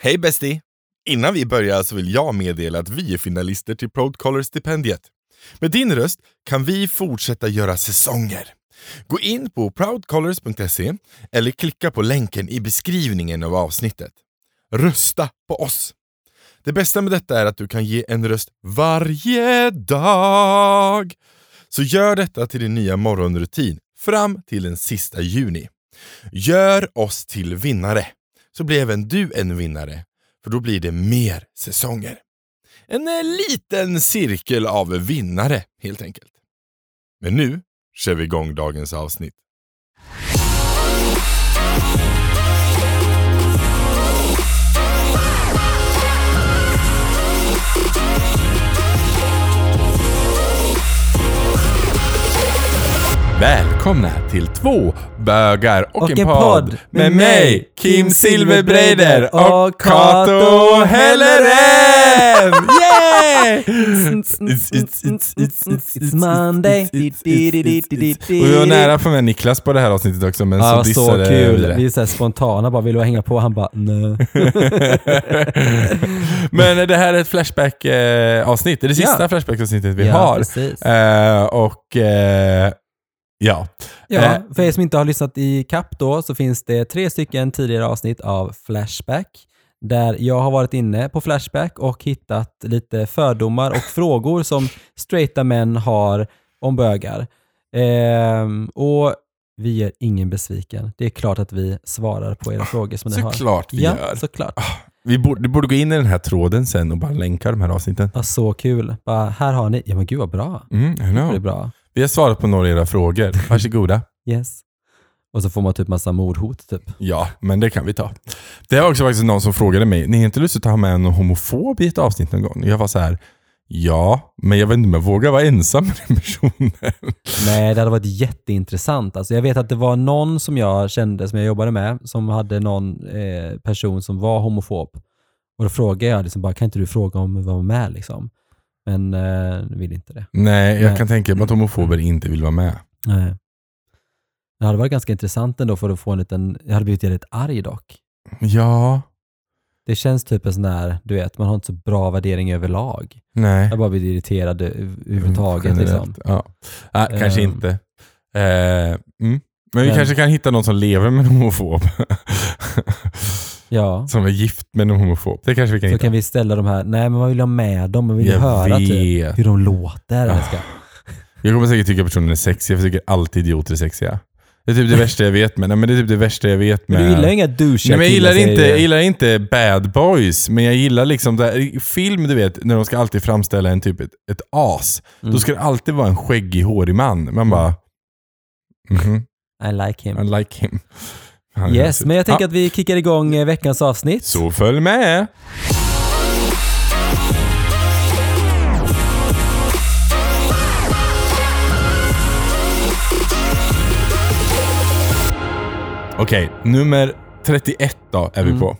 Hej bästi! Innan vi börjar så vill jag meddela att vi är finalister till Proudcaller-stipendiet. Med din röst kan vi fortsätta göra säsonger. Gå in på proudcallers.se eller klicka på länken i beskrivningen av avsnittet. Rösta på oss! Det bästa med detta är att du kan ge en röst varje dag. Så gör detta till din nya morgonrutin fram till den sista juni. Gör oss till vinnare, så blir även du en vinnare, för då blir det mer säsonger. En eh, liten cirkel av vinnare helt enkelt. Men nu kör vi igång dagens avsnitt. Välkomna till två bögar och, en, podd med mig, Kim Silverbreider och Kato Helleren! Yay! It's Monday. Och vi var nära på med Niklas på det här avsnittet också, men Ja, så var så dissade kul. vi är så spontana bara, vill du hänga på? Han bara, nej. Men det här är ett Flashback-avsnitt. Det är det sista Ja. Flashback-avsnittet vi Ja, har. precis. Eh, och eh, ja. Ja, Eh, för er som inte har lyssnat i kapp då så finns det tre stycken tidigare avsnitt av Flashback där jag har varit inne på Flashback och hittat lite fördomar och frågor som straighta män har om bögar. Ehm, och vi gör ingen besviken. Det är klart att vi svarar på era frågor som ni har. Såklart vi ja, gör. såklart. Vi borde, du borde gå in i den här tråden sen och bara länka de här avsnitten. Ja, så kul. Bara, här har ni. Ja men gud vad bra. Mm, Det är bra. Vi har svarat på några av era frågor. Varsågoda. Yes. Och så får man typ massa mordhot typ. Ja, men det kan vi ta. Det var också faktiskt någon som frågade mig, ni har inte lust att ha med någon homofob i ett avsnitt någon gång? Jag var så här, ja, men jag vet inte om jag vågar vara ensam med den personen. Nej, det hade varit jätteintressant. Alltså, jag vet att det var någon som jag kände, som jag jobbade med, som hade någon eh, person som var homofob. Och då frågade jag, liksom, bara, kan inte du fråga om att vara med? Liksom? Men eh, vill inte det. Nej, jag Nej. kan tänka mig att homofober inte vill vara med. Nej. Det hade varit ganska intressant ändå för att få en liten, jag hade blivit jävligt arg dock. Ja, Det känns typ en sån där, du vet, man har inte så bra värdering överlag. nej. Jag bara blir irriterad överhuvudtaget. Liksom. Ja. Ah, kanske Ehm. inte. Eh, mm. Men vi Men- kanske kan hitta någon som lever med en homofob. Ja. som är gift med en homofob. Det kanske vi kan Så hitta. kan vi ställa de här, nej men vad vill jag ha med dem? Man vill Jag höra typ, hur de låter. Ah. Jag kommer säkert tycka personen är sexig. Jag tycker alltid idioter är sexiga. Det är typ det värsta jag vet med. Nej, men det är typ det värsta jag vet med... Men du gillar ju inga douchiga Nej, men jag gillar, killar, inte, säger jag du. gillar inte bad boys, men jag gillar liksom där, i film, du vet, när de ska alltid framställa en typ ett, ett as. Mm. Då ska det alltid vara en skäggig, hårig man. Man bara... Mhm, I like him. I like him. Han Yes, men jag tänker Ja, att vi kickar igång eh, veckans avsnitt. Så följ med! Okej, nummer 31 då är vi Mm. på.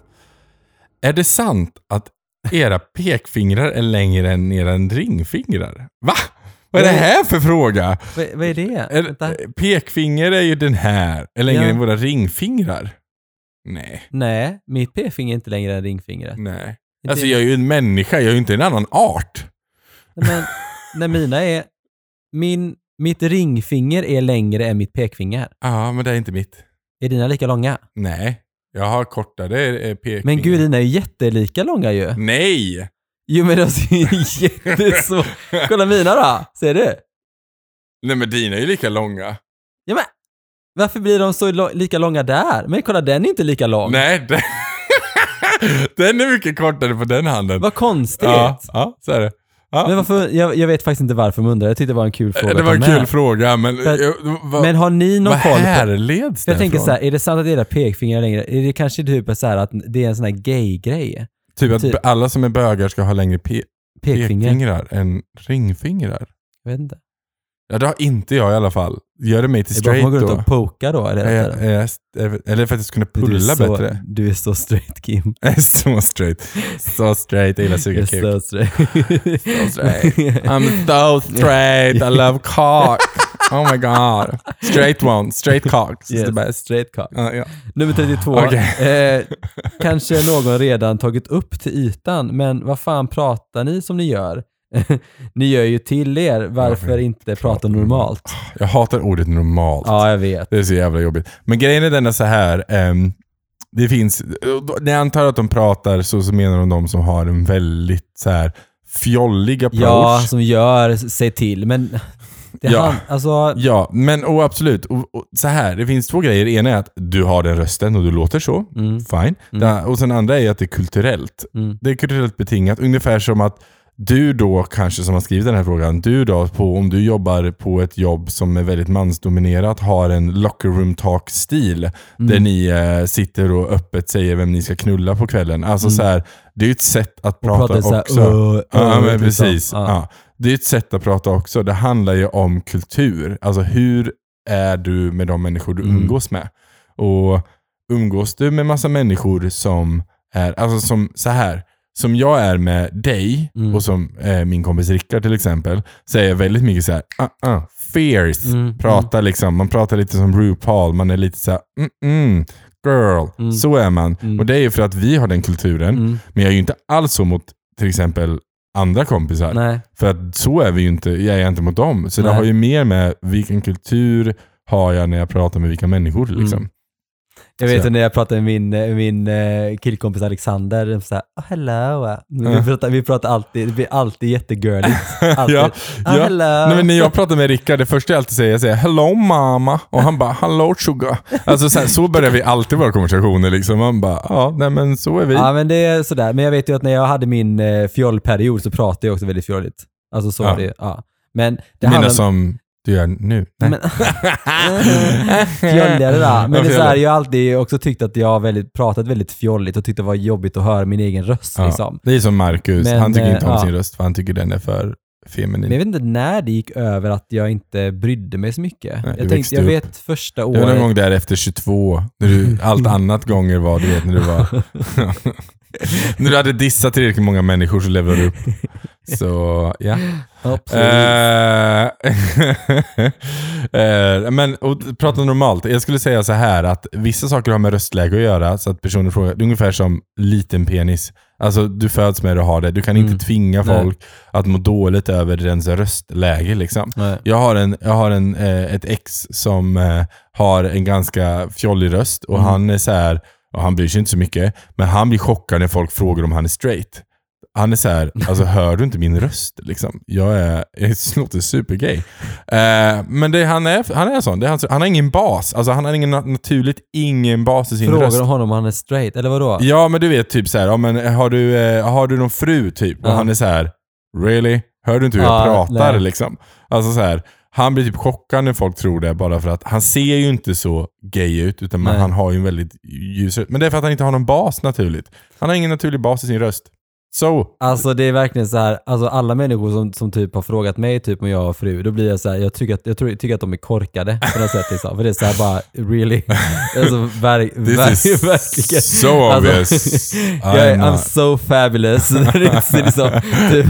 Är det sant att era pekfingrar är längre än era ringfingrar? Va? Vad är det här för fråga? Vad, vad är det? Vänta. pekfinger är ju den här, är längre Ja. än våra ringfingrar. Nej, Nej, mitt p-finger är inte längre än ringfingret. nej. Inte- Alltså jag är ju en människa, jag är ju inte en annan art. Men när mina är... Min, mitt ringfinger är längre än mitt pekfinger. Ja, men det är inte mitt. Är dina lika långa? Nej, jag har kortare eh, pekfinger. Men gud, dina är ju jättelika långa ju. Nej! Jo men de ser ju jätteså... Kolla mina då, ser du? Nej men dina är ju lika långa. Ja men, varför blir de så lo- lika långa där? Men kolla, den är inte lika lång. Nej, den, den är mycket kortare på den handen. Vad konstigt. Ja, ja, så är det. Ja. Men varför, jag, jag vet faktiskt inte varför de undrar. Jag tyckte det var en kul fråga det var en kul med. fråga, men... För jag- vad, Men har ni någon vad koll på... härleds För jag tänker ifrån? så här, är det sant att era pekfingrar är längre? Är det kanske typ så här att det är en sån här gay-grej? Typ att typ- alla som är bögar ska ha längre pe- Pekfinger? pekfingrar än ringfingrar. Jag vet inte. Ja, det har inte jag i alla fall. Gör det mig till Det är bara för att straight då? och pokar då? Eller, Är, är, är, eller för att jag ska kunna du, pulla så, bättre. du är så straight Kim. Jag är så straight. Så straight, jag gillar Du suga kuk. så straight. So straight. I'm so straight, I love cock. Oh my god. Straight one, straight cock. is Yes, the best. straight cock. Ja, ja. Nummer 32. Okej. Eh, kanske någon redan tagit upp till ytan, men vad fan pratar ni som ni gör? ni gör ju till er, varför inte prata normalt? Jag hatar ordet normalt. Ja, jag vet. Det är så jävla jobbigt. Men grejen är denna så här. ehm, det finns, när jag antar att de pratar så, så menar de de som har en väldigt så här fjollig approach. Ja, som gör sig till, men det Ja. han, alltså, Ja, men och absolut. Och, och, så här, det finns två grejer. Ena är att du har den rösten och du låter så. mm, Fine. Det- och sen andra är att det är kulturellt. mm, Det är kulturellt betingat. Ungefär som att du då kanske som har skrivit den här frågan, du då på, om du jobbar på ett jobb som är väldigt mansdominerat har en locker room talk-stil Mm. där ni eh, sitter och öppet säger vem ni ska knulla på kvällen. Alltså så här, det är ju ett sätt att Mm. och prata prata så här, också. "Åh, Ja, åh", men liksom. precis. Ja. Ja. Det är ett sätt att prata också. Det handlar ju om kultur. Alltså hur är du med de människor du Mm. umgås med? Och umgås du med massa människor som är, alltså som så här som jag är med dig Mm. och som eh, min kompis Rickard till exempel, jag väldigt mycket så här, uh, uh, fierce. Mm, Pratar liksom, man pratar lite som RuPaul, man är lite så här, mm, mm, girl. Mm. Så är man. Mm. Och det är ju för att vi har den kulturen. Mm, Men jag är ju inte alls så mot till exempel andra kompisar. nej. För att så är vi ju inte, jag är inte mot dem. Så det Nej. har ju mer med vilken kultur har jag när jag pratar med vilka människor. Liksom. Mm. Jag vet Så. ju när jag pratade med min, eh, min eh, killkompis Alexander, så här, oh, hello. Vi, Ja. pratar, vi pratar alltid, det blir alltid jättegirligt. Alltid. Ja, oh, ja. hello. Nej, men när jag pratar med Rickard, det första jag alltid säger, jag säger hello mamma och han bara hello sugar. Alltså så, här, så börjar vi alltid våra konversationer. Liksom. Man bara, ja nej men så är vi. Ja men det är sådär, men jag vet ju att när jag hade min eh, fjollperiod så pratade jag också väldigt fjolligt. Alltså så Ja. det ja. Men det handlar som du gör nu? Nej. Men, fjolligare då. Men det är så här, jag har alltid också tyckt att jag har väldigt, pratat väldigt fjolligt och tyckt det var jobbigt att höra min egen röst. Ja, Liksom. Det är som Marcus, Men, han tycker inte om eh, sin ja. röst för han tycker den är för Men feminin. jag vet inte när det gick över att jag inte brydde mig så mycket. Nej, jag tänkte, jag vet första Det var någon året. gång där efter 22, när du, allt annat gånger var, du vet när du var... när du hade dissat tillräckligt många människor så levde du upp. Så, ja. Absolut. Eh, men prata normalt. Jag skulle säga så här att vissa saker har med röstläge att göra. Så att personer frågar, det är ungefär som liten penis. Alltså du föds med det och har det. Du kan Mm. inte tvinga Nej. folk att må dåligt över dens röstläge. Liksom. Nej. Jag har, en, jag har en, eh, ett ex som eh, har en ganska fjollig röst och Mm. han är så här, och han bryr sig inte så mycket, men han blir chockad när folk frågar om han är straight. Han är så här, alltså hör du inte min röst? Liksom. Jag, är, jag låter supergay. Eh, men det, han, är, han är sån, det är hans, han har ingen bas. Alltså han har ingen, nat- naturligt ingen bas i sin Frågar röst. de honom om han är straight, eller vadå? Ja men du vet typ så här, ja, men har, du, eh, har du någon fru typ? Och Ja. han är så här, really? Hör du inte hur jag Ja, pratar nej. liksom? Alltså så här, han blir typ chockad när folk tror det bara för att han ser ju inte så gay ut utan man, han har ju en väldigt ljus röst. Men det är för att han inte har någon bas naturligt. Han har ingen naturlig bas i sin röst. Så. Alltså det är verkligen så här, alltså alla människor som, som typ har frågat mig typ om jag har fru, då blir jag så här, jag tycker att, jag tror, tycker att de är korkade på något sätt liksom. För det är så här bara, really? Alltså ver, This ver, is verkligen. so obvious. jag är, I'm so fabulous. Liksom, typ,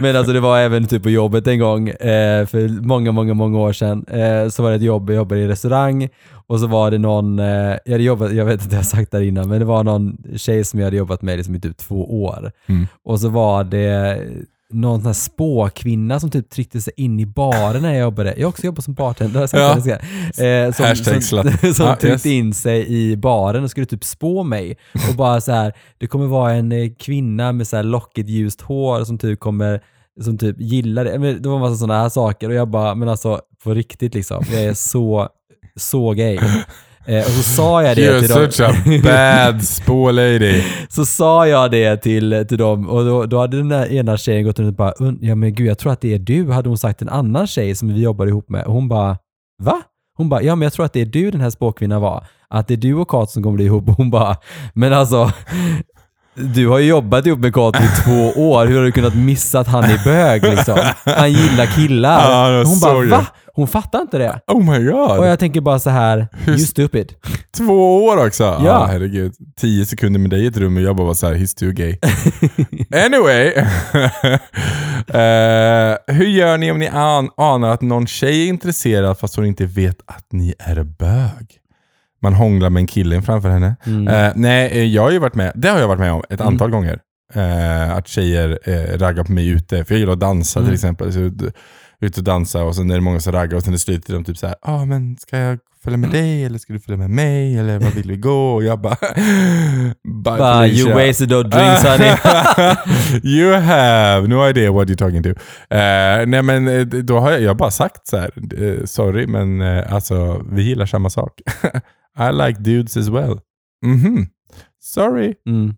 men alltså det var även typ på jobbet en gång, eh, för många, många, många år sedan, eh, så var det ett jobb, jag jobbade i restaurang och så var det någon, eh, jag hade jobbat, jag vet inte, jag har sagt det här innan, men det var någon tjej som jag hade jobbat med liksom i typ två år. Mm. Och så var det någon sån här spåkvinna som typ tryckte sig in i baren när jag jobbade. Jag har också jobbat som bartender. Ja. Eh, som Hashtag som, som Ja, tryckte yes. in sig i baren och skulle typ spå mig. Och bara så här, det kommer vara en eh, kvinna med så här lockigt ljust hår som typ kommer som typ gillar det. Men Det var en massa sådana här saker och jag bara, men alltså på riktigt liksom, jag är så, så gay. Eh, och så sa jag det till dem. such a bad spå lady. Så sa jag det till, till dem och då, då hade den där ena tjejen gått runt och bara "Un- ja men gud jag tror att det är du, hade hon sagt en annan tjej som vi jobbar ihop med. Och hon bara va? Hon bara ja men jag tror att det är du den här spåkvinnan var. Att det är du och Kat som kommer bli ihop. Och hon bara men alltså Du har ju jobbat ihop med Kato i två år. Hur har du kunnat missa att han är bög liksom? Han gillar killar. Ja, Hon bara va? Hon fattar inte det. Oh my god. Och jag tänker bara så här, you stupid. Två år också? Ja. Ja. herregud. Tio sekunder med dig i ett rum och jag bara var så här, he's too gay. anyway. Eh, hur gör ni om ni an- anar att någon tjej är intresserad fast hon inte vet att ni är bög? Man hånglar med en kille framför henne. Mm. Eh, nej, eh, jag har ju varit med, det har jag varit med om ett antal gånger. Eh, att tjejer eh, raggar på mig ute. För jag gillar att dansa Mm. till exempel. Så ut, och dansa och sen är det många som raggar och sen är det slut de typ såhär, ah, men ska jag följa med dig eller ska du följa med mig eller vad vill vi gå? Och jag bara, Bye, Bara, you Felicia." wasted those drinks honey. you have no idea what you're talking to. Eh, nej men eh, då har jag, jag bara sagt så här, eh, sorry men eh, alltså vi gillar samma sak. I like dudes as well. Mhm. Sorry. Mm.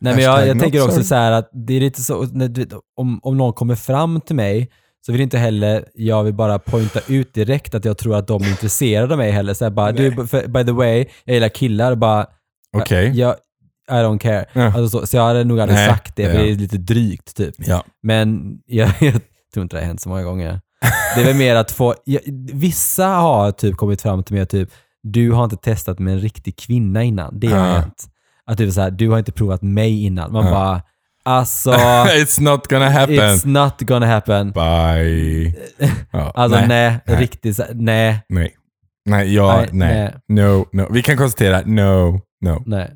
Nej men jag, jag tänker också sorry. så här att det är lite så, du om, om någon kommer fram till mig så vill inte heller jag vill bara pointa ut direkt att jag tror att de är intresserade av mig heller. Så här, bara, du, by the way, jag gillar killar, bara, Okej. jag, I don't care. Ja. Alltså så, så jag hade nog aldrig Nej, sagt det, för ja. det är lite drygt typ. Ja. Men jag, jag tror inte det har hänt så många gånger. Det är väl mer att få, jag, vissa har typ kommit fram till mig och typ, du har inte testat med en riktig kvinna innan. Det har Ah. hänt. Att typ så här, du har inte provat mig innan. Man Ja. bara, alltså, It's not gonna happen. it's not gonna happen. Bye. Ja, Alltså nej, nej. riktigt så här, nej, Nej. Nej, ja, Nej, nej. nej. No, no. Vi kan konstatera, no, no. nej.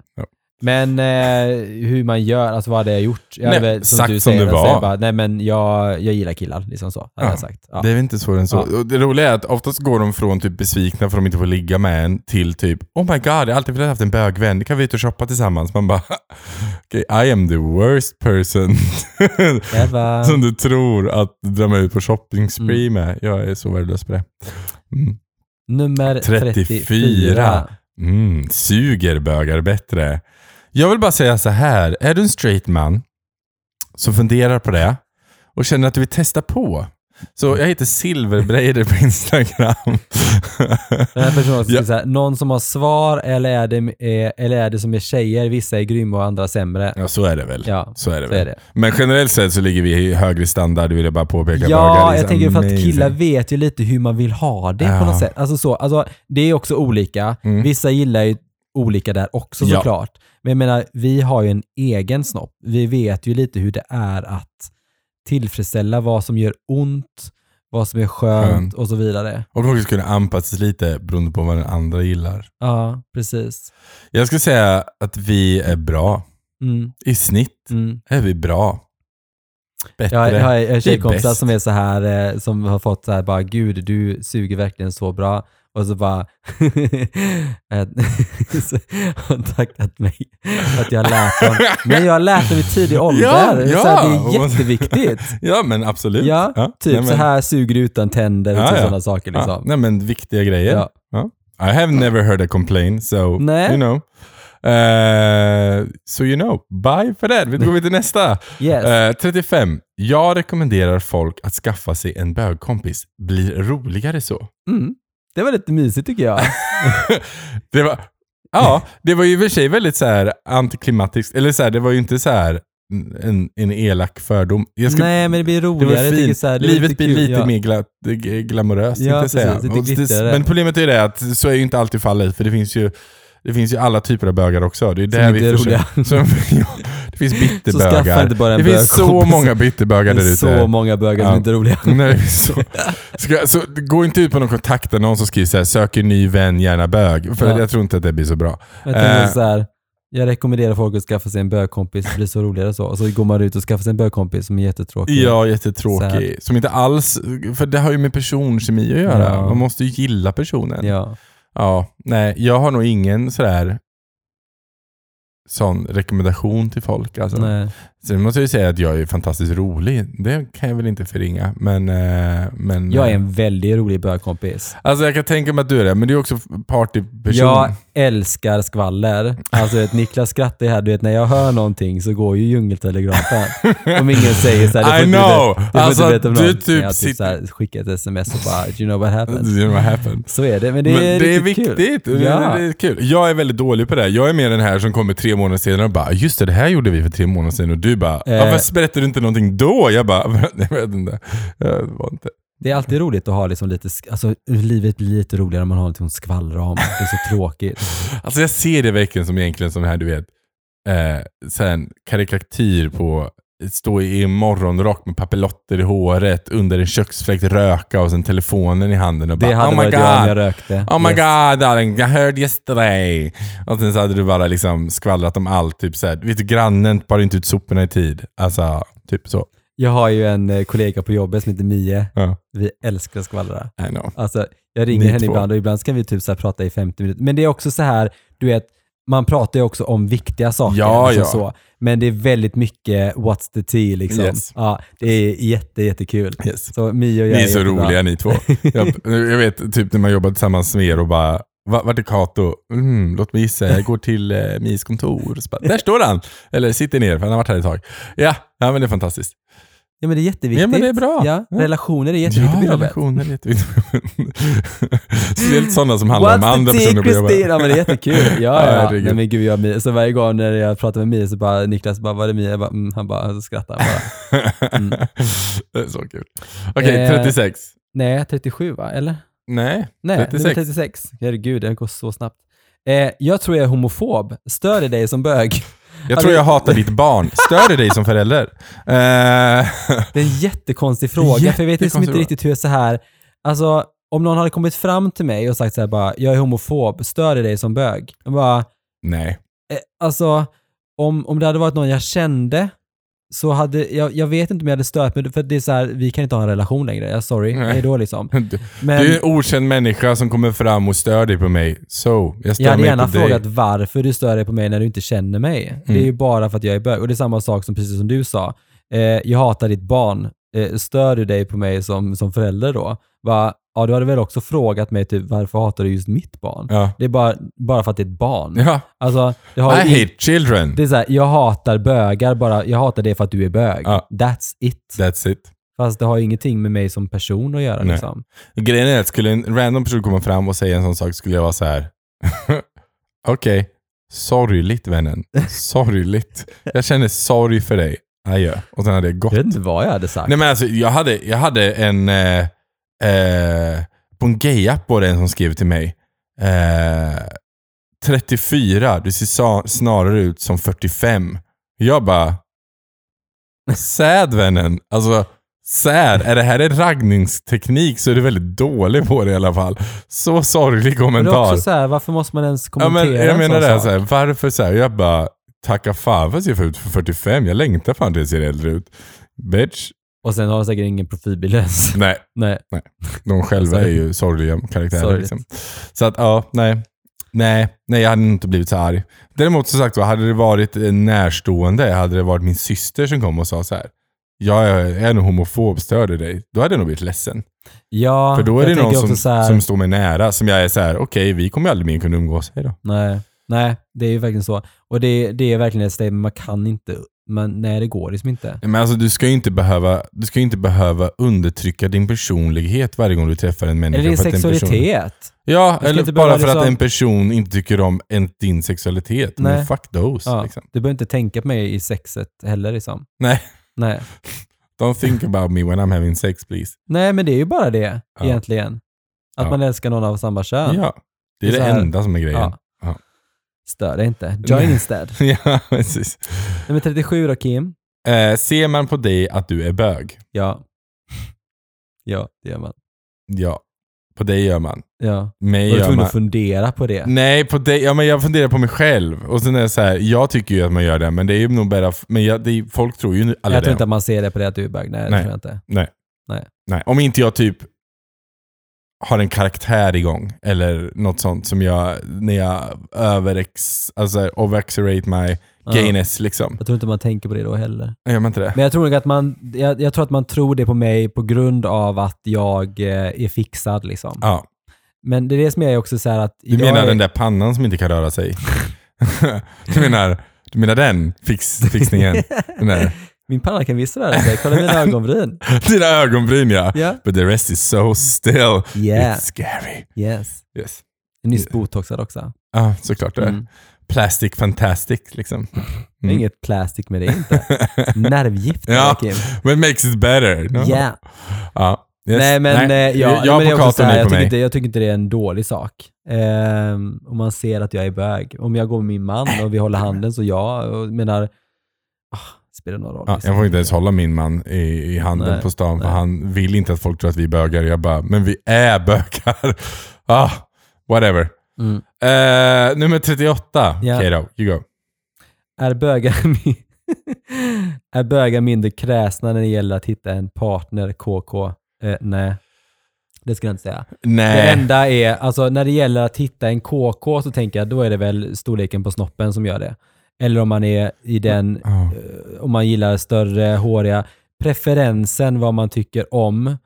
Men eh, hur man gör, alltså vad hade jag gjort? Jag hade Nej, väl, sagt du som säger, det jag säger var. Bara, nej men jag, jag gillar killar, liksom så. Hade Ja. jag sagt. Ja. Det är väl inte svårare än så. Ja. Det roliga är att oftast går de från typ besvikna för att de inte får ligga med en till typ Oh my god, jag har alltid velat haft en bögvän. Kan vi ut och shoppa tillsammans? Man bara okay, I am the worst person som du tror att dra mig ut på shopping spree Mm. med. Jag är så värdelös på det. Mm. Nummer 34. 34. Mm, suger bögar bättre. Jag vill bara säga så här. Är du en straight man som funderar på det och känner att du vill testa på. Så jag heter Silverbreider på Instagram. Den här personen Ja. ja. säga, någon som har svar eller är, det, eh, eller är det som är tjejer? Vissa är grymma och andra sämre. ja, så är det väl. Ja, så är det så väl. är det. Men generellt sett så ligger vi i högre standard, vill jag bara påpeka. Ja, jag tänker för att killar vet ju lite hur man vill ha det Ja. på något sätt. Alltså så, alltså, det är också olika. Mm. Vissa gillar ju olika där också Ja. såklart. Men jag menar, vi har ju en egen snopp. Vi vet ju lite hur det är att tillfredsställa vad som gör ont, vad som är skönt Skönt. och så vidare. Och också kunna anpassa sig lite beroende på vad den andra gillar. Ja, precis. Jag skulle säga att vi är bra. Mm, I snitt mm. är vi bra. Bättre. Jag, jag har tjejkompisar som är så här eh, som har fått så här bara gud du suger verkligen så bra och så bara eh, hon tackat mig för att jag har lärt dem. Men jag har lärt dem i tidig ålder. Ja, så ja. här, det är jätteviktigt. Ja men absolut. Ja, typ nej, men- så här suger utan tänder och Ja, ja. sådana saker. Ja, Liksom. nej men viktiga grejer. Ja. Ja. I have never heard a complaint, so Nej. you know. Uh, so you know. Bye för det. Vi går vi till nästa. Yes. Eh, 35. Jag rekommenderar folk att skaffa sig en bögkompis. Blir roligare så. Mm. Det var lite mysigt tycker jag. det var, ja, det var ju i och för sig väldigt så här antiklimatiskt. Eller så här, det var ju inte så här en, en elak fördom. Jag ska, Nej, men det blir det roligare. tycker fint. så här, det Livet blir kul, lite ja. mer gla, glamoröst, Ja, säga. precis. Och det-. Men problemet är det att så är ju inte alltid fallet, för det finns ju det finns ju alla typer av bögar också. Det är Som där vi är försöker- som, ja, Det finns bitterbögar. Det finns så många bitterbögar Det där är ute. så många bögar som Ja. inte är roliga. Nej, så, ska, så, gå inte ut på någon kontaktannons som skriver så här, söker ny vän, gärna bög. För Ja. jag tror inte att det blir så bra. Jag Eh. så här, jag rekommenderar folk att skaffa sig en bögkompis, det blir så roligare så. Och så går man ut och skaffar sig en bögkompis som är jättetråkig. Ja, jättetråkig. Som inte alls, för det har ju med personkemi att göra. Ja. Man måste ju gilla personen. Ja. Ja, nej, jag har nog ingen sådär sån rekommendation till folk. Alltså. Nej. Sen måste jag ju säga att jag är fantastiskt rolig. Det kan jag väl inte förringa. Men, eh, men Jag är eh, en väldigt rolig bögkompis. Alltså jag kan tänka mig att du är det, men du är också partyperson. Jag älskar skvaller. Alltså vet, Niklas skrattar här, du vet när jag hör någonting så går ju djungeltelegrafen. Om ingen säger såhär, I du får know! inte, Alltså, du typ jag typ såhär, skickar ett sms och bara, do you know what happened? You know what happened? Så är det, men det men är det är viktigt. kul. Ja. det är kul. Jag är väldigt dålig på det. Jag är mer den här som kommer tre tre månader senare och bara “Just det, det här gjorde vi för tre månader sedan” och du bara Eh. “Varför berättade du inte någonting då?” Jag bara “Jag vet inte”. Jag var inte. Det är alltid roligt att ha liksom lite, alltså livet blir lite roligare om man har något skvallra om. Det är så tråkigt. Alltså jag ser det verkligen som egentligen som här du vet, eh, sen karikatyr på stå i morgonrock med papillotter i håret, under en köksfläkt röka och sen telefonen i handen och Det bara hade oh my jag god. jag rökte. Oh my Yes. god darling, I heard yesterday. Och sen så hade du bara liksom skvallrat om allt. Typ såhär, vet du grannen bar inte ut soporna i tid. Alltså, typ så. Jag har ju en eh, kollega på jobbet som heter Mie. Ja, Vi älskar att skvallra. I know. Alltså, jag ringer Ni henne två. ibland och ibland ska vi typ så prata i 50 minuter. Men det är också så här, du vet, man pratar ju också om viktiga saker. Ja, liksom ja. Så. Men det är väldigt mycket what's the tea liksom. Yes. Ja, det är jätte, jättekul. Yes. Så Mie och jag Ni är så jättebra. roliga ni två. Jag, jag vet typ när man jobbar tillsammans med er och bara "Va- vart är Kato? Mm, låt mig gissa, jag går till eh, Mis kontor. Bara, Där står han! Eller sitter ner, för han har varit här ett tag. Ja, ja men det är fantastiskt. Ja men det är jätteviktigt. Ja, men det är bra. Ja, Ja. relationer är jätteviktigt på ja, jobbet. relationer är jätteviktigt. Speciellt sådana som handlar om andra What's the tea personer på jobbet. Ja men det är jättekul. Ja, Ja. Nej, men gud, jag, så varje gång när jag pratar med Mie så bara Niklas bara, är Mie? Jag bara, mm, han bara, så skrattar han bara. Mm. det är så kul. Okej, Eh, 36. Nej, 37 va? Eller? Nej, Nej, 36. nummer 36. Herregud, det går så snabbt. Eh, jag tror jag är homofob. Stör det dig som bög? Jag tror jag hatar ditt barn. Stör det dig som förälder? Eh, Det är en jättekonstig fråga, för jag vet liksom inte Jättekonstig riktigt hur jag så här... Alltså, om någon hade kommit fram till mig och sagt så här bara, jag är homofob, stör det dig som bög? Jag bara, nej. eh, alltså, om, om det hade varit någon jag kände, så hade, jag, jag vet inte om jag hade stört mig, för det är så här, vi kan inte ha en relation längre. Jag sorry, hej då liksom. Men du är en okänd människa som kommer fram och stör dig på mig. Så, jag stör jag hade mig gärna på dig. frågat varför du stör dig på mig när du inte känner mig. Det är Mm. ju bara för att jag är bög. Och det är samma sak som precis som du sa. Eh, jag hatar ditt barn. Eh, stör du dig på mig som, som förälder då? Va? Ja, du hade väl också frågat mig typ, varför hatar du just mitt barn? Ja. Det är bara, bara för att det är ett barn. ja. Alltså, det har I ju hate children. Det är såhär, jag hatar bögar bara, jag hatar det för att du är bög. Ja. That's it. That's it. Fast det har ju ingenting med mig som person att göra Nej. liksom. Grejen är att skulle en random person komma fram och säga en sån sak skulle jag vara så här. Okej, sorgligt vännen. Sorgligt. Jag känner sorg för dig. Adjö. Och sen hade jag gått. Jag vet inte vad jag hade sagt. Nej men alltså jag hade, jag hade en... Eh, eh, på en gayapp var det en som skrev till mig. Eh, 34, du ser snarare ut som 45. Jag bara... Sad vännen. Alltså, sad. Är det här en raggningsteknik så är du väldigt dålig på det i alla fall. Så sorglig Men det är kommentar. också så här, varför måste man ens Ja, kommentera men, jag en menar det, så här, varför så här? Jag bara, tacka fan för att jag ser ut för 45. Jag längtar fan till jag ser äldre ut. Bitch. Och sen har de säkert ingen profilbild ens. Nej, Nej. de själva är ju sorgliga karaktärer. Liksom. Så att, ja, nej. Nej, nej, jag hade inte blivit så arg. Däremot som sagt, hade det varit en närstående, hade det varit min syster som kom och sa så här. Jag är, jag är nog homofob, stör det dig? Då hade jag nog blivit ledsen. Ja, För då är det någon som, här, som står mig nära, som jag är så här: okej, vi kommer aldrig mer kunna umgås. Hej då. Nej, nej, det är ju verkligen så. Och det, det är verkligen ett statement, man kan inte, men nej det går liksom inte. Men alltså, du ska ju inte behöva, du ska ju inte behöva undertrycka din personlighet varje gång du träffar en människa. Eller din att en person- sexualitet. Ja, eller bara för att liksom- en person inte tycker om en, din sexualitet. Nej. Men fuck those. Ja, Liksom. Du behöver inte tänka på mig i sexet heller liksom. Nej. Nej. Don't think about me when I'm having sex please. nej, men det är ju bara det Ja. egentligen. Att Ja. man älskar någon av samma kön. Ja. Det är det här- enda som är grejen. Stör det inte. Join instead. Ja, precis. Nummer 37 då Kim. Eh, ser man på dig att du är bög? Ja. Ja, det gör man. Ja. På dig gör man. Ja. Mig Var du tvungen att fundera på det? Nej, på dig, ja, men jag funderar på mig själv. Och sen är det så här, jag tycker ju att man gör det, men det är ju nog bara... Men jag, det är, folk tror ju aldrig jag tror det. inte att man ser det på det att du är bög. Nej, det Nej. tror jag inte. Nej. Nej. Nej. Om inte jag typ har en karaktär igång eller något sånt som jag, när jag överex, alltså overexerate my Ja. gayness liksom. Jag tror inte man tänker på det då heller. Gör man inte det? Men jag tror att man, jag, jag tror att man tror det på mig på grund av att jag eh, är fixad liksom. Ja. Men det är det som är också så att... Du jag menar är, den där pannan som inte kan röra sig? du, menar, du menar den fix, fixningen? Den där. Min panna kan visst röra sig, kolla mina ögonbryn. Dina ögonbryn ja. Ja. But the rest is so still. Yeah, It's scary. yes. Yes. Nyss botoxad också. Ja, såklart det. Mm. plastic fantastic liksom. Det är inget plastic med det inte. Nervgift Ja. Kim. But makes it better. No? Yeah. Ja. Yes. Nej men, eh, ja, jag men det här, ni jag, på tycker inte, jag tycker inte det är en dålig sak. Ehm, om man ser att jag är bög. Om jag går med min man och vi håller handen så ja, och menar, ah, spelar någon roll. Ja, liksom. jag får inte ens hålla min man i, i handen Nej, på stan för nej. han vill inte att folk tror att vi är bögar. Jag bara, men vi är bögar. ah, whatever. Mm. Eh, nummer 38. Ja. Okej då, you go. Är bögar, är bögar mindre kräsna när det gäller att hitta en partner KK? Eh, nej, det ska jag inte säga. Det Nej. enda är, alltså när det gäller att hitta en KK så tänker jag då är det väl storleken på snoppen som gör det. Eller om man är i den, eh, om man gillar större, håriga, preferensen vad man tycker om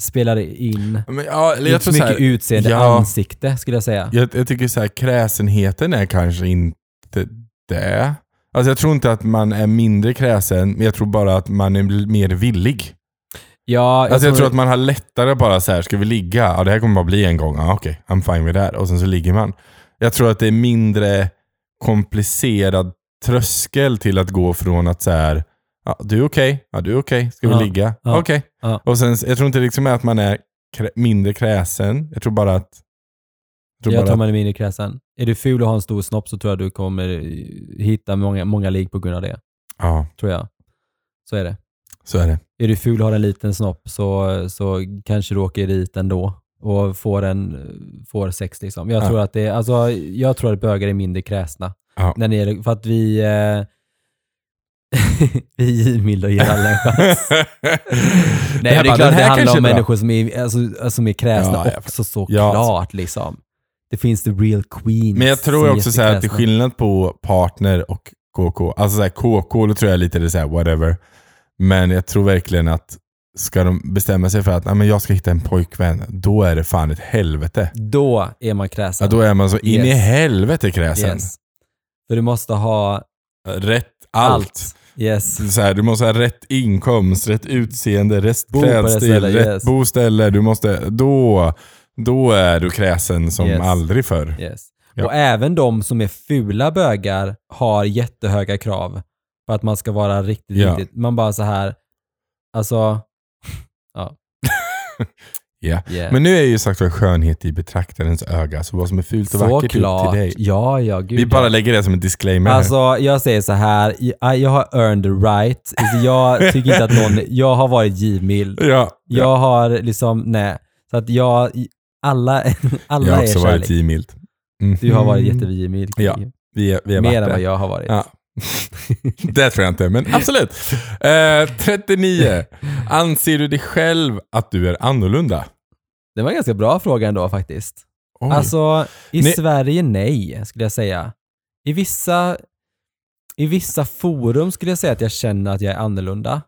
spelar in. Men, ja, eller jag tror så så mycket här, utseende, ja. ansikte skulle jag säga. jag, jag tycker så här, kräsenheten är kanske inte det. Alltså jag tror inte att man är mindre kräsen, men jag tror bara att man är mer villig. Ja, Alltså jag tror att man har lättare bara så här, ska vi ligga? Ja det här kommer bara bli en gång. Ja okej, I'm fine with that. Och sen så ligger man. Jag tror att det är mindre komplicerad tröskel till att gå från att så här, ja, du är okej, ja du är okej, ska vi Ja, ligga? ja, Okej. ja. Och sen, jag tror inte liksom att man är krä- mindre kräsen. Jag tror bara att... Jag tror Jag bara tror att, man är mindre kräsen. Är du ful och har en stor snopp så tror jag du kommer hitta många, många ligg på grund av det. Ja, Tror jag. Så är det. så är det. Är du ful och har en liten snopp så, så kanske du åker dit ändå och får, en, får sex liksom. Jag, Ja. tror att det, alltså, jag tror att bögar är mindre kräsna. Ja. När det gäller, för att vi, eh, vi är givmilda och ger alla en chans. Nej, men det är klart det handlar om människor som är, alltså, som är kräsna Ja, också Ja. såklart. Liksom. Det finns the real queens. Men jag tror också så att det är skillnad på partner och KK. Alltså så här, KK, då tror jag lite det är så här, whatever. Men jag tror verkligen att ska de bestämma sig för att men jag ska hitta en pojkvän, då är det fan ett helvete. Då är man kräsen. Ja, då är man så in i Yes. helvete kräsen. yes. För du måste ha Rätt allt. allt. Yes. Så här, du måste ha rätt inkomst, rätt utseende, rätt Bo klädstil, rätt yes. boställe. Du måste, då, då är du kräsen som Yes. aldrig förr. Yes. Ja. Och även de som är fula bögar har jättehöga krav på att man ska vara riktigt, Ja. riktigt. Man bara så här, alltså, ja. Ja. Yeah. Men nu är ju sagt var skönhet i betraktarens öga, så vad som är fult och vackert upp Såklart. till dig. Ja, ja, gud Vi bara ja. lägger det som en disclaimer. Alltså, jag säger så här, jag, jag har earned the right. Alltså, jag tycker inte att någon, jag har varit givmild. ja, ja. Jag har liksom, nej. Så att jag, alla, alla jag har är också kärlek. varit givmild. Mm. Du har varit jättegivmild. Ja, Vi är, vi är Mer än vad jag har varit. Ja. det tror jag inte, men absolut. Eh, 39. Anser du dig själv att du är annorlunda? Det var en ganska bra fråga ändå faktiskt. Oj. Alltså, i Nej. Sverige nej, skulle jag säga. I vissa, I vissa forum skulle jag säga att jag känner att jag är annorlunda.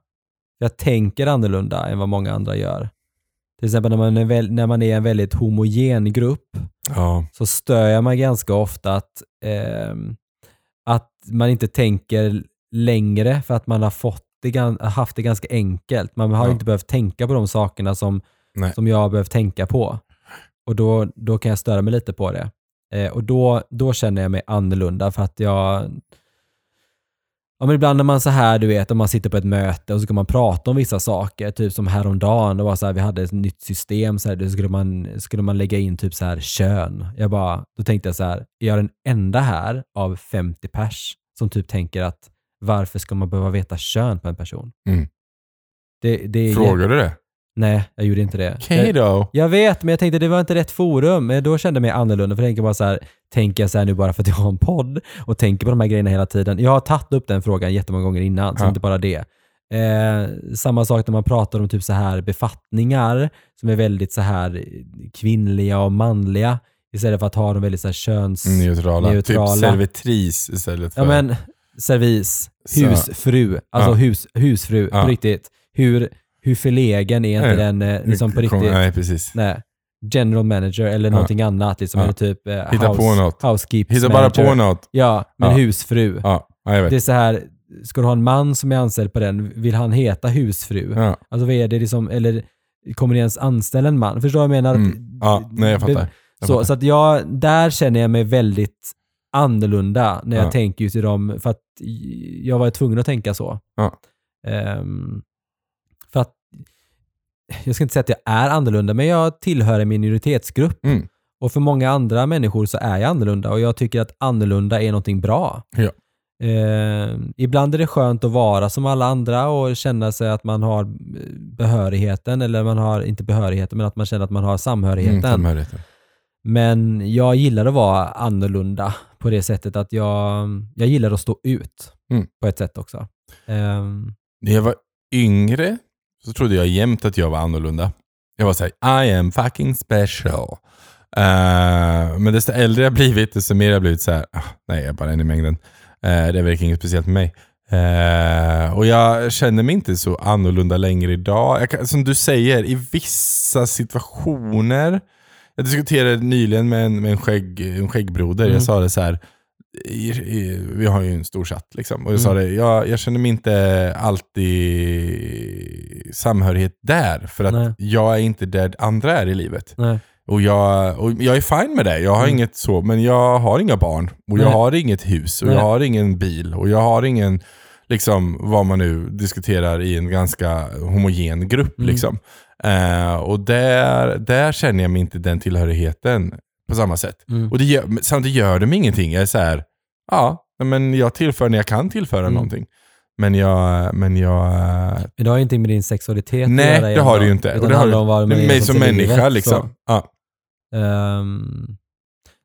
Jag tänker annorlunda än vad många andra gör. Till exempel när man är, när man är en väldigt homogen grupp ja. så stör jag mig ganska ofta att, att man inte tänker längre för att man har fått det, haft det ganska enkelt. Man har Ja. inte behövt tänka på de sakerna som, Nej. som jag har behövt tänka på. Och då, då kan jag störa mig lite på det. Eh, och då, då känner jag mig annorlunda för att jag... Ja, men ibland när man så här, du vet, om man sitter på ett möte och så kan man prata om vissa saker, typ som häromdagen, det var så här, vi hade ett nytt system, så här, då skulle man, skulle man lägga in typ så här kön. Jag bara, då tänkte jag så här, är jag den enda här av 50 pers som typ tänker att varför ska man behöva veta kön på en person? Mm. Det, det Frågar du det? Nej, jag gjorde inte det. Okej Jag- då. jag vet, men jag tänkte det var inte rätt forum. Men Då kände jag mig annorlunda. För jag tänker bara så här, tänker jag så här nu bara för att jag har en podd och tänker på de här grejerna hela tiden. Jag har tagit upp den frågan jättemånga gånger innan, så Ja. inte bara det. Eh, samma sak när man pratar om typ så här befattningar som är väldigt så här kvinnliga och manliga istället för att ha dem väldigt så här köns... Neutrala. Typ servitris istället för... Ja men servis, Så. husfru, alltså Ja. hus, husfru Ja. på riktigt. Hur, hur förlegen är inte Nej. den eh, liksom på riktigt? Nej, precis. Nej. General manager eller Ja. någonting annat. Liksom, Ja. eller typ eh, Hitta house, på något. housekeeps Hitta bara manager. på något. Ja, men Ja. husfru. Ja, ja jag vet. Det är så här, ska du ha en man som är anställd på den, vill han heta husfru? Ja. Alltså vad är det liksom, eller kommer det ens anställa en man? Förstår du vad jag menar? Mm. Ja, nej jag fattar. Jag Så, fattar. så att jag, där känner jag mig väldigt annorlunda när jag Ja. tänker just i dem, för att jag var tvungen att tänka så. Ja. Jag ska inte säga att jag är annorlunda, men jag tillhör en minoritetsgrupp. Mm. Och för många andra människor så är jag annorlunda och jag tycker att annorlunda är någonting bra. Ja. Eh, ibland är det skönt att vara som alla andra och känna sig att man har eh, behörigheten, eller man har, inte behörigheten, men att man känner att man har samhörigheten. Mm, samhörigheten. Men jag gillar att vara annorlunda på det sättet att jag, jag gillar att stå ut Mm. på ett sätt också. Ehm, När jag var yngre så trodde jag jämt att jag var annorlunda. Jag var såhär, I am fucking special. Eh, men desto äldre jag blivit, desto mer jag blivit såhär, ah, nej jag är bara en i mängden. Eh, det verkar inget speciellt med mig. Eh, och jag känner mig inte så annorlunda längre idag. Kan, som du säger, i vissa situationer. Jag diskuterade nyligen med en, med en, skägg, en skäggbroder. Mm. Jag sa det så här. I, i, vi har ju en stor chatt liksom. Och jag sa Mm. det, jag, jag känner mig inte alltid samhörighet där. För att Nej. jag är inte där andra är i livet. nej. Och jag, och jag är fine med det. Jag har Mm. inget så, men jag har inga barn. Och jag Nej. har inget hus. Och jag har ingen bil. Och jag har ingen, liksom vad man nu diskuterar i en ganska homogen grupp. Mm. Liksom. Eh, och där, där känner jag mig inte den tillhörigheten på samma sätt. Mm. Och det gör, samtidigt gör det mig ingenting. Jag är så här, ja, men jag tillför när jag kan tillföra Mm. någonting. Men jag, men jag Men det har ju ingenting med din sexualitet att nej göra det egentligen. har det ju inte. Utan Och det det handlar om vad mig som till människa livet, liksom. Ja. Så, Ehm,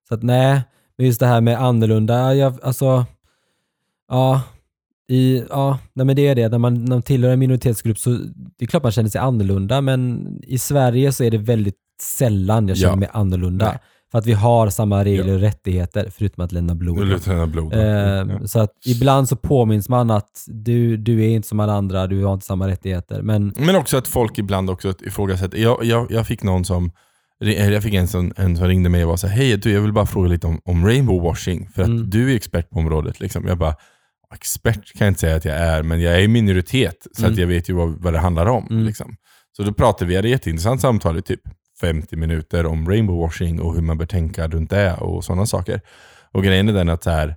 så att nej, men just det här med annorlunda, jag, alltså, ja, i, ja, nej men det är det. När man, när man tillhör en minoritetsgrupp så det är klart man känner sig annorlunda, men i Sverige så är det väldigt sällan jag känner Ja. mig annorlunda. Nej. För att vi har samma regler och rättigheter, förutom att lämna blod. Jag blod. Ehm, Ja. Så att ibland så påminns man att du, du är inte som alla andra, du har inte samma rättigheter. Men Men också att folk ibland också ifrågasätter. Jag, jag, jag fick någon som jag fick en som, en som ringde mig och var så här, hej du jag vill bara fråga lite om, om rainbow washing. För att Mm. du är expert på området. Liksom. Jag bara, expert kan jag inte säga att jag är, men jag är i minoritet. Så Mm. att jag vet ju vad, vad det handlar om. Mm. Liksom. Så då pratade vi, hade ett jätteintressant samtal i typ 50 minuter om rainbow washing och hur man bör tänka runt det och sådana saker. Och grejen är den att så här,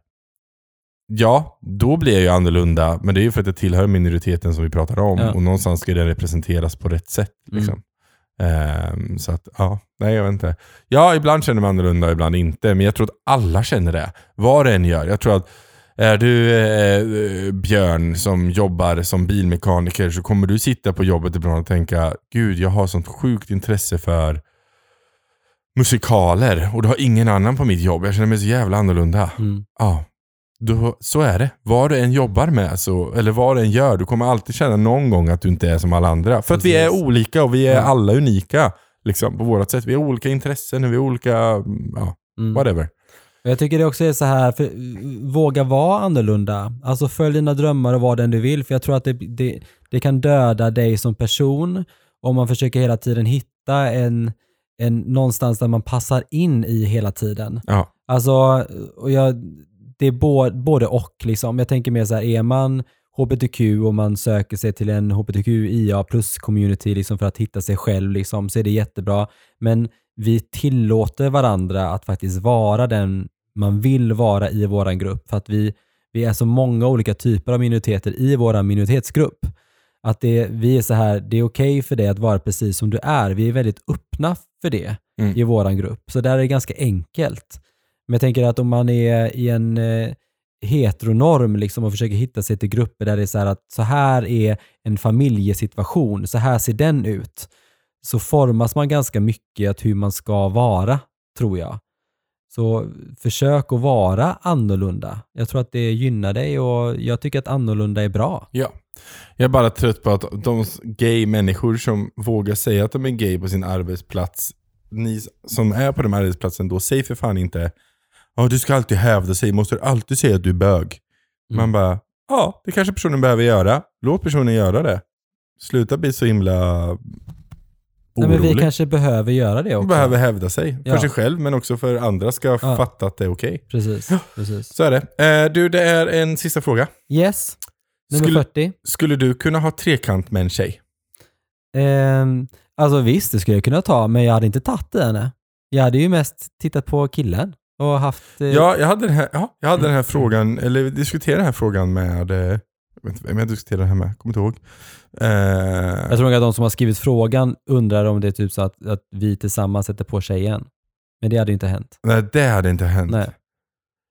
ja, då blir jag ju annorlunda, men det är ju för att jag tillhör minoriteten som vi pratar om. Ja. Och någonstans ska den representeras på rätt sätt. Liksom. Ehm, så att, ja, nej jag vet inte. Ja, ibland känner man annorlunda, ibland inte. Men jag tror att alla känner det. Vad det än gör. Jag tror att är du eh, Björn som jobbar som bilmekaniker så kommer du sitta på jobbet ibland och tänka Gud, jag har sånt sjukt intresse för musikaler och det har ingen annan på mitt jobb. Jag känner mig så jävla annorlunda. mm, Ja, då, så är det. Vad du än jobbar med, så, eller vad du än gör, du kommer alltid känna någon gång att du inte är som alla andra. För att vi är olika och vi är Ja. alla unika. Liksom, på vårt sätt. Vi har olika intressen vi har olika, ja, mm. whatever. Jag tycker det också är så här, för, våga vara annorlunda. Alltså följ dina drömmar och var den du vill. För jag tror att det, det, det kan döda dig som person om man försöker hela tiden hitta en, en någonstans där man passar in i hela tiden. Ja. Alltså, och jag, det är både, både och. Liksom. Jag tänker mer så här, är man hbtq och man söker sig till en hbtqia plus community liksom för att hitta sig själv liksom, så är det jättebra. Men vi tillåter varandra att faktiskt vara den man vill vara i våran grupp. För att vi, vi är så många olika typer av minoriteter i vår minoritetsgrupp. Att det, vi är så här, det är okej för dig att vara precis som du är. Vi är väldigt öppna för det Mm. i våran grupp. Så där är det ganska enkelt. Men jag tänker att om man är i en eh, heteronorm liksom och försöker hitta sig till grupper där det är så här att så här är en familjesituation, så här ser den ut. Så formas man ganska mycket att hur man ska vara, tror jag. Så försök att vara annorlunda. Jag tror att det gynnar dig och jag tycker att annorlunda är bra. Ja. Jag är bara trött på att de gay människor som vågar säga att de är gay på sin arbetsplats, ni som är på den här arbetsplatsen då, säg för fan inte Ja, du ska alltid hävda sig, måste du alltid säga att du är bög. Mm. Man bara, ja, det kanske personen behöver göra. Låt personen göra det. Sluta bli så himla Nej, men vi orolig. kanske behöver göra det också. behöver hävda sig. För Ja. sig själv, men också för andra ska Ja. fatta att det är okej. Precis, precis. Så är det. Eh, du, det är en sista fråga. Yes, nummer Skulle- 40. Skulle du kunna ha trekant med en tjej? Ehm, alltså visst, det skulle jag kunna ta, men jag hade inte tagit det henne. Jag hade ju mest tittat på killen och haft... eh, Ja, jag hade den här, ja, jag hade den här frågan, eller diskuterade den här frågan med, eh, jag vet inte vem jag diskuterade den här med, kommer inte ihåg. Eh, Jag tror nog att de som har skrivit frågan undrar om det är typ så att, att vi tillsammans sätter på tjejen. Men det hade ju inte hänt. nej, det hade inte hänt. Nej.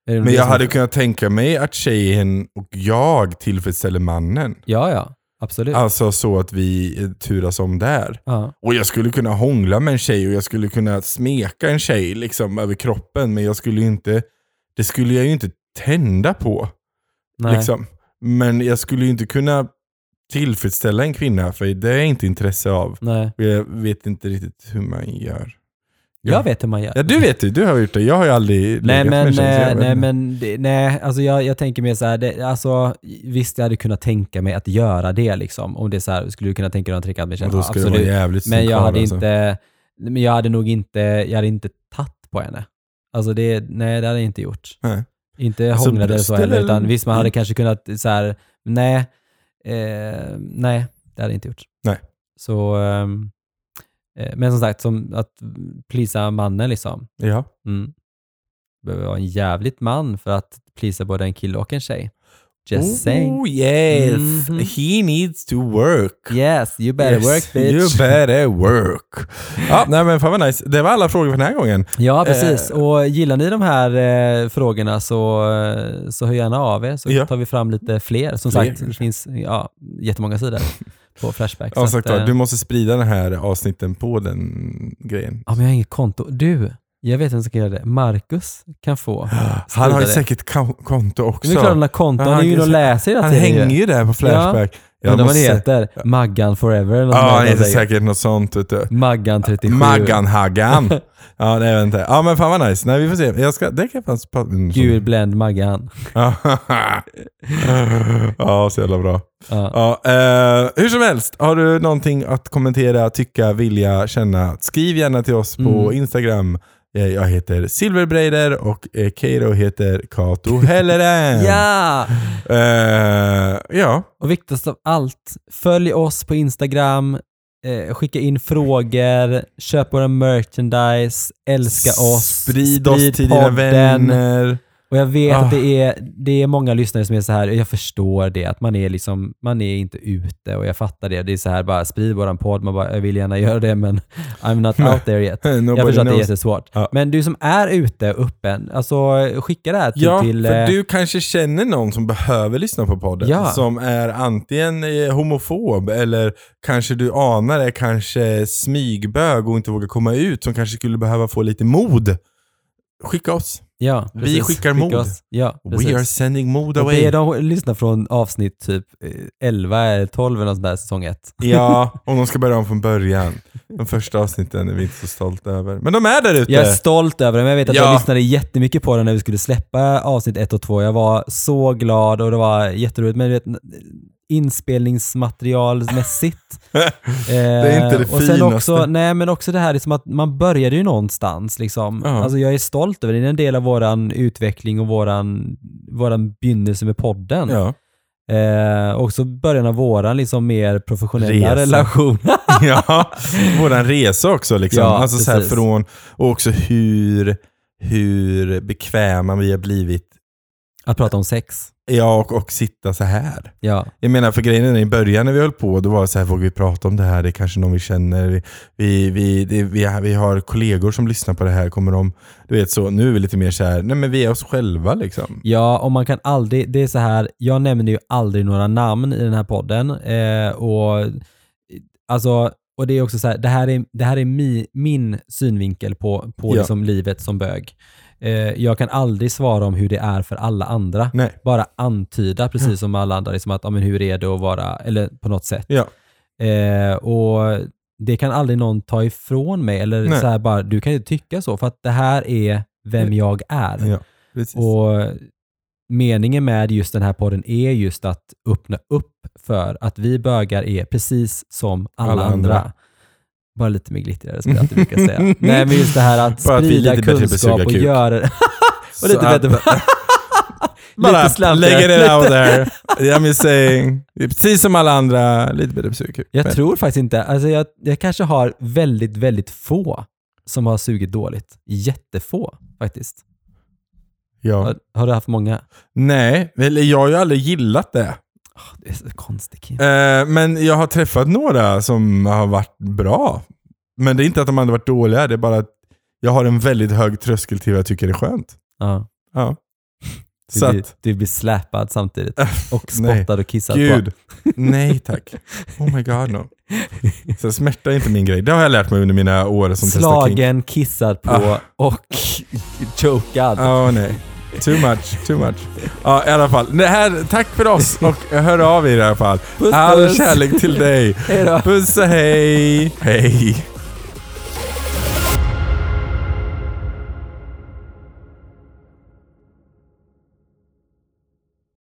Är Men jag hade kunnat tänka mig att tjejen och jag tillfredsställer mannen. Ja, ja. Absolut. Alltså så att vi eh, turas om där. Ja. Och jag skulle kunna hångla med en tjej och jag skulle kunna smeka en tjej liksom över kroppen. Men jag skulle inte, det skulle jag ju inte tända på. Nej. Liksom. Men jag skulle ju inte kunna tillfredsställa en kvinna för det är jag inte intresse av. Nej. Jag vet inte riktigt hur man gör. Jag vet hur man gör. Ja du vet ju, du har gjort det. Jag har ju aldrig Nej legat med men, en jag eh, nej, men det, nej, alltså jag, jag tänker mer så här, det, alltså, visst jag hade kunnat tänka mig att göra det liksom. Om det är så här, skulle du kunna tänka dig en trekant med tjejen? då Ja, ska det vara absolut. jävligt Men jag hade alltså. inte, men jag hade nog inte, jag hade inte tagit på henne. Alltså det, nej det hade jag inte gjort. Nej. Inte Alltså, hånglade eller så heller, eller- utan visst man hade kanske kunnat så här, nej, eh, nej, det hade jag inte gjort. Nej. Så, ehm, eh, men som sagt, som att plisa mannen liksom. Ja. Mm. Behöver vara en jävligt man för att plisa både en kille och en tjej. Just saying. Oh yes, Mhm. he needs to work. Yes, you better Yes, work bitch. You better work. ja, nej men fan vad nice. Det var alla frågor för den här gången. Ja, precis. Eh. Och gillar ni de här eh, frågorna så, eh, så hör gärna av er så Ja. tar vi fram lite fler. Som Fler, sagt, det finns ja, jättemånga sidor på Flashback. Ja, så sagt, att, eh, du måste sprida den här avsnitten på den grejen. ja, men jag har inget konto. Du, jag vet vem som kan göra det. Marcus kan få. Han har ju säkert ko- konto också. Men det är klart han har konto. Ja, Han är ju han- och läser hela han tiden hänger ju där på Flashback. Undrar vad måste- det heter. Maggan forever eller något Ja, han heter säkert något sånt. Vet du. Maggan 37. Maggan-Haggan. ja, det vet inte. Ja, men fan vad nice. Nej, vi får se. Jag ska, det kan jag prata mm, Gul bländ Maggan. ja, så jävla bra. Ja. Ja, eh, hur som helst, har du någonting att kommentera, tycka, vilja, känna? Skriv gärna till oss på Mm. Instagram. Eh, Jag heter Silverbreider och eh, Keiro heter Kato Helleren. ja! Eh, ja. Och viktigast av allt, följ oss på Instagram, eh, skicka in frågor, köp våra merchandise, älska oss, Sprid, oss till dina podden. vänner. Och jag vet Ah. att det är, det är många lyssnare som är så här, jag förstår det, att man är liksom, man är inte ute och jag fattar det. Det är så här bara, sprid våran podd, man bara, jag vill gärna göra det men I'm not out there yet. Jag förstår att det är jättesvårt. Ja. Men du som är ute öppen, alltså skicka det här till... Ja, till för eh, du kanske känner någon som behöver lyssna på podden. Ja. Som är antingen eh, homofob eller kanske du anar är kanske smygbög och inte vågar komma ut. Som kanske skulle behöva få lite mod. Skicka oss. Ja, vi skickar Skicka mod. oss. Ja, We are sending mod Och away. be dem lyssna från avsnitt typ eh, 11 eller 12 eller något där, säsong 1. Ja, om de ska börja om från början. De första avsnitten är vi inte så stolta över. Men de är där ute. Jag är stolt över det, men jag vet att Ja. jag lyssnade jättemycket på det när vi skulle släppa avsnitt 1 och 2. Jag var så glad och det var jätteroligt. Men du vet, inspelningsmaterialmässigt. det är inte det och sen finaste. också, nej men också det här liksom att man började ju någonstans. Liksom. Ja. Alltså jag är stolt över det. Det är en del av våran utveckling och våran, våran begynnelse med podden. Ja. Eh, också början av våran liksom mer professionella Resa. relation. ja, våran resa också liksom. Ja, alltså så här från, och också hur, hur bekväma vi har blivit att prata om sex. Ja, och, och sitta så här. Ja. Jag menar, för grejen är, i början när vi höll på, då var det så här, vågar vi prata om det här? Det är kanske någon vi känner. Vi, vi, det, vi, har, vi har kollegor som lyssnar på det här. Kommer de, du vet så, nu är vi lite mer så här, nej men vi är oss själva liksom. Ja, och man kan aldrig, det är så här, jag nämner ju aldrig några namn i den här podden. Eh, och alltså, och det är också så här, det här är, det här är mi, min synvinkel på, på Ja. liksom livet som bög. Eh, jag kan aldrig svara om hur det är för alla andra. Nej. Bara antyda, precis som alla andra, liksom att, ja, men hur är det att vara, eller på något sätt. Ja. Eh, och det kan aldrig någon ta ifrån mig, eller Nej. så här bara, du kan ju tycka så, för att det här är vem jag är. Ja. Och meningen med just den här podden är just att öppna upp för att vi bögar är precis som alla, Alla andra. andra. Bara lite mer glittrigare som jag alltid brukar säga. Nej men just det här att Bara sprida på att kunskap och göra och lite bättre på... Bara lägger det out there. I'm just saying. Det är precis som alla andra, lite bättre psyk. Jag tror faktiskt inte, alltså jag, jag kanske har väldigt, väldigt få som har sugit dåligt. Jättefå faktiskt. Ja. Har, har du haft många? Nej, eller jag har ju aldrig gillat det. Det är så konstigt. Eh, men jag har träffat några som har varit bra. Men det är inte att de andra varit dåliga, det är bara att jag har en väldigt hög tröskel till vad jag tycker är skönt. Ja. Ja. Du, Så blir, att, du blir släpad samtidigt. Och nej. spottad och kissad gud. Nej tack. Oh my god no. Så smärta är inte min grej. Det har jag lärt mig under mina år på. som. Slagen, kissad på Ah. och chokad. Ja, nej. Too much, too much. Ja, i alla fall. Det här, tack för oss och hör av er i alla fall. Puss, All puss. kärlek till dig. Hej då. Puss och hej. Hej.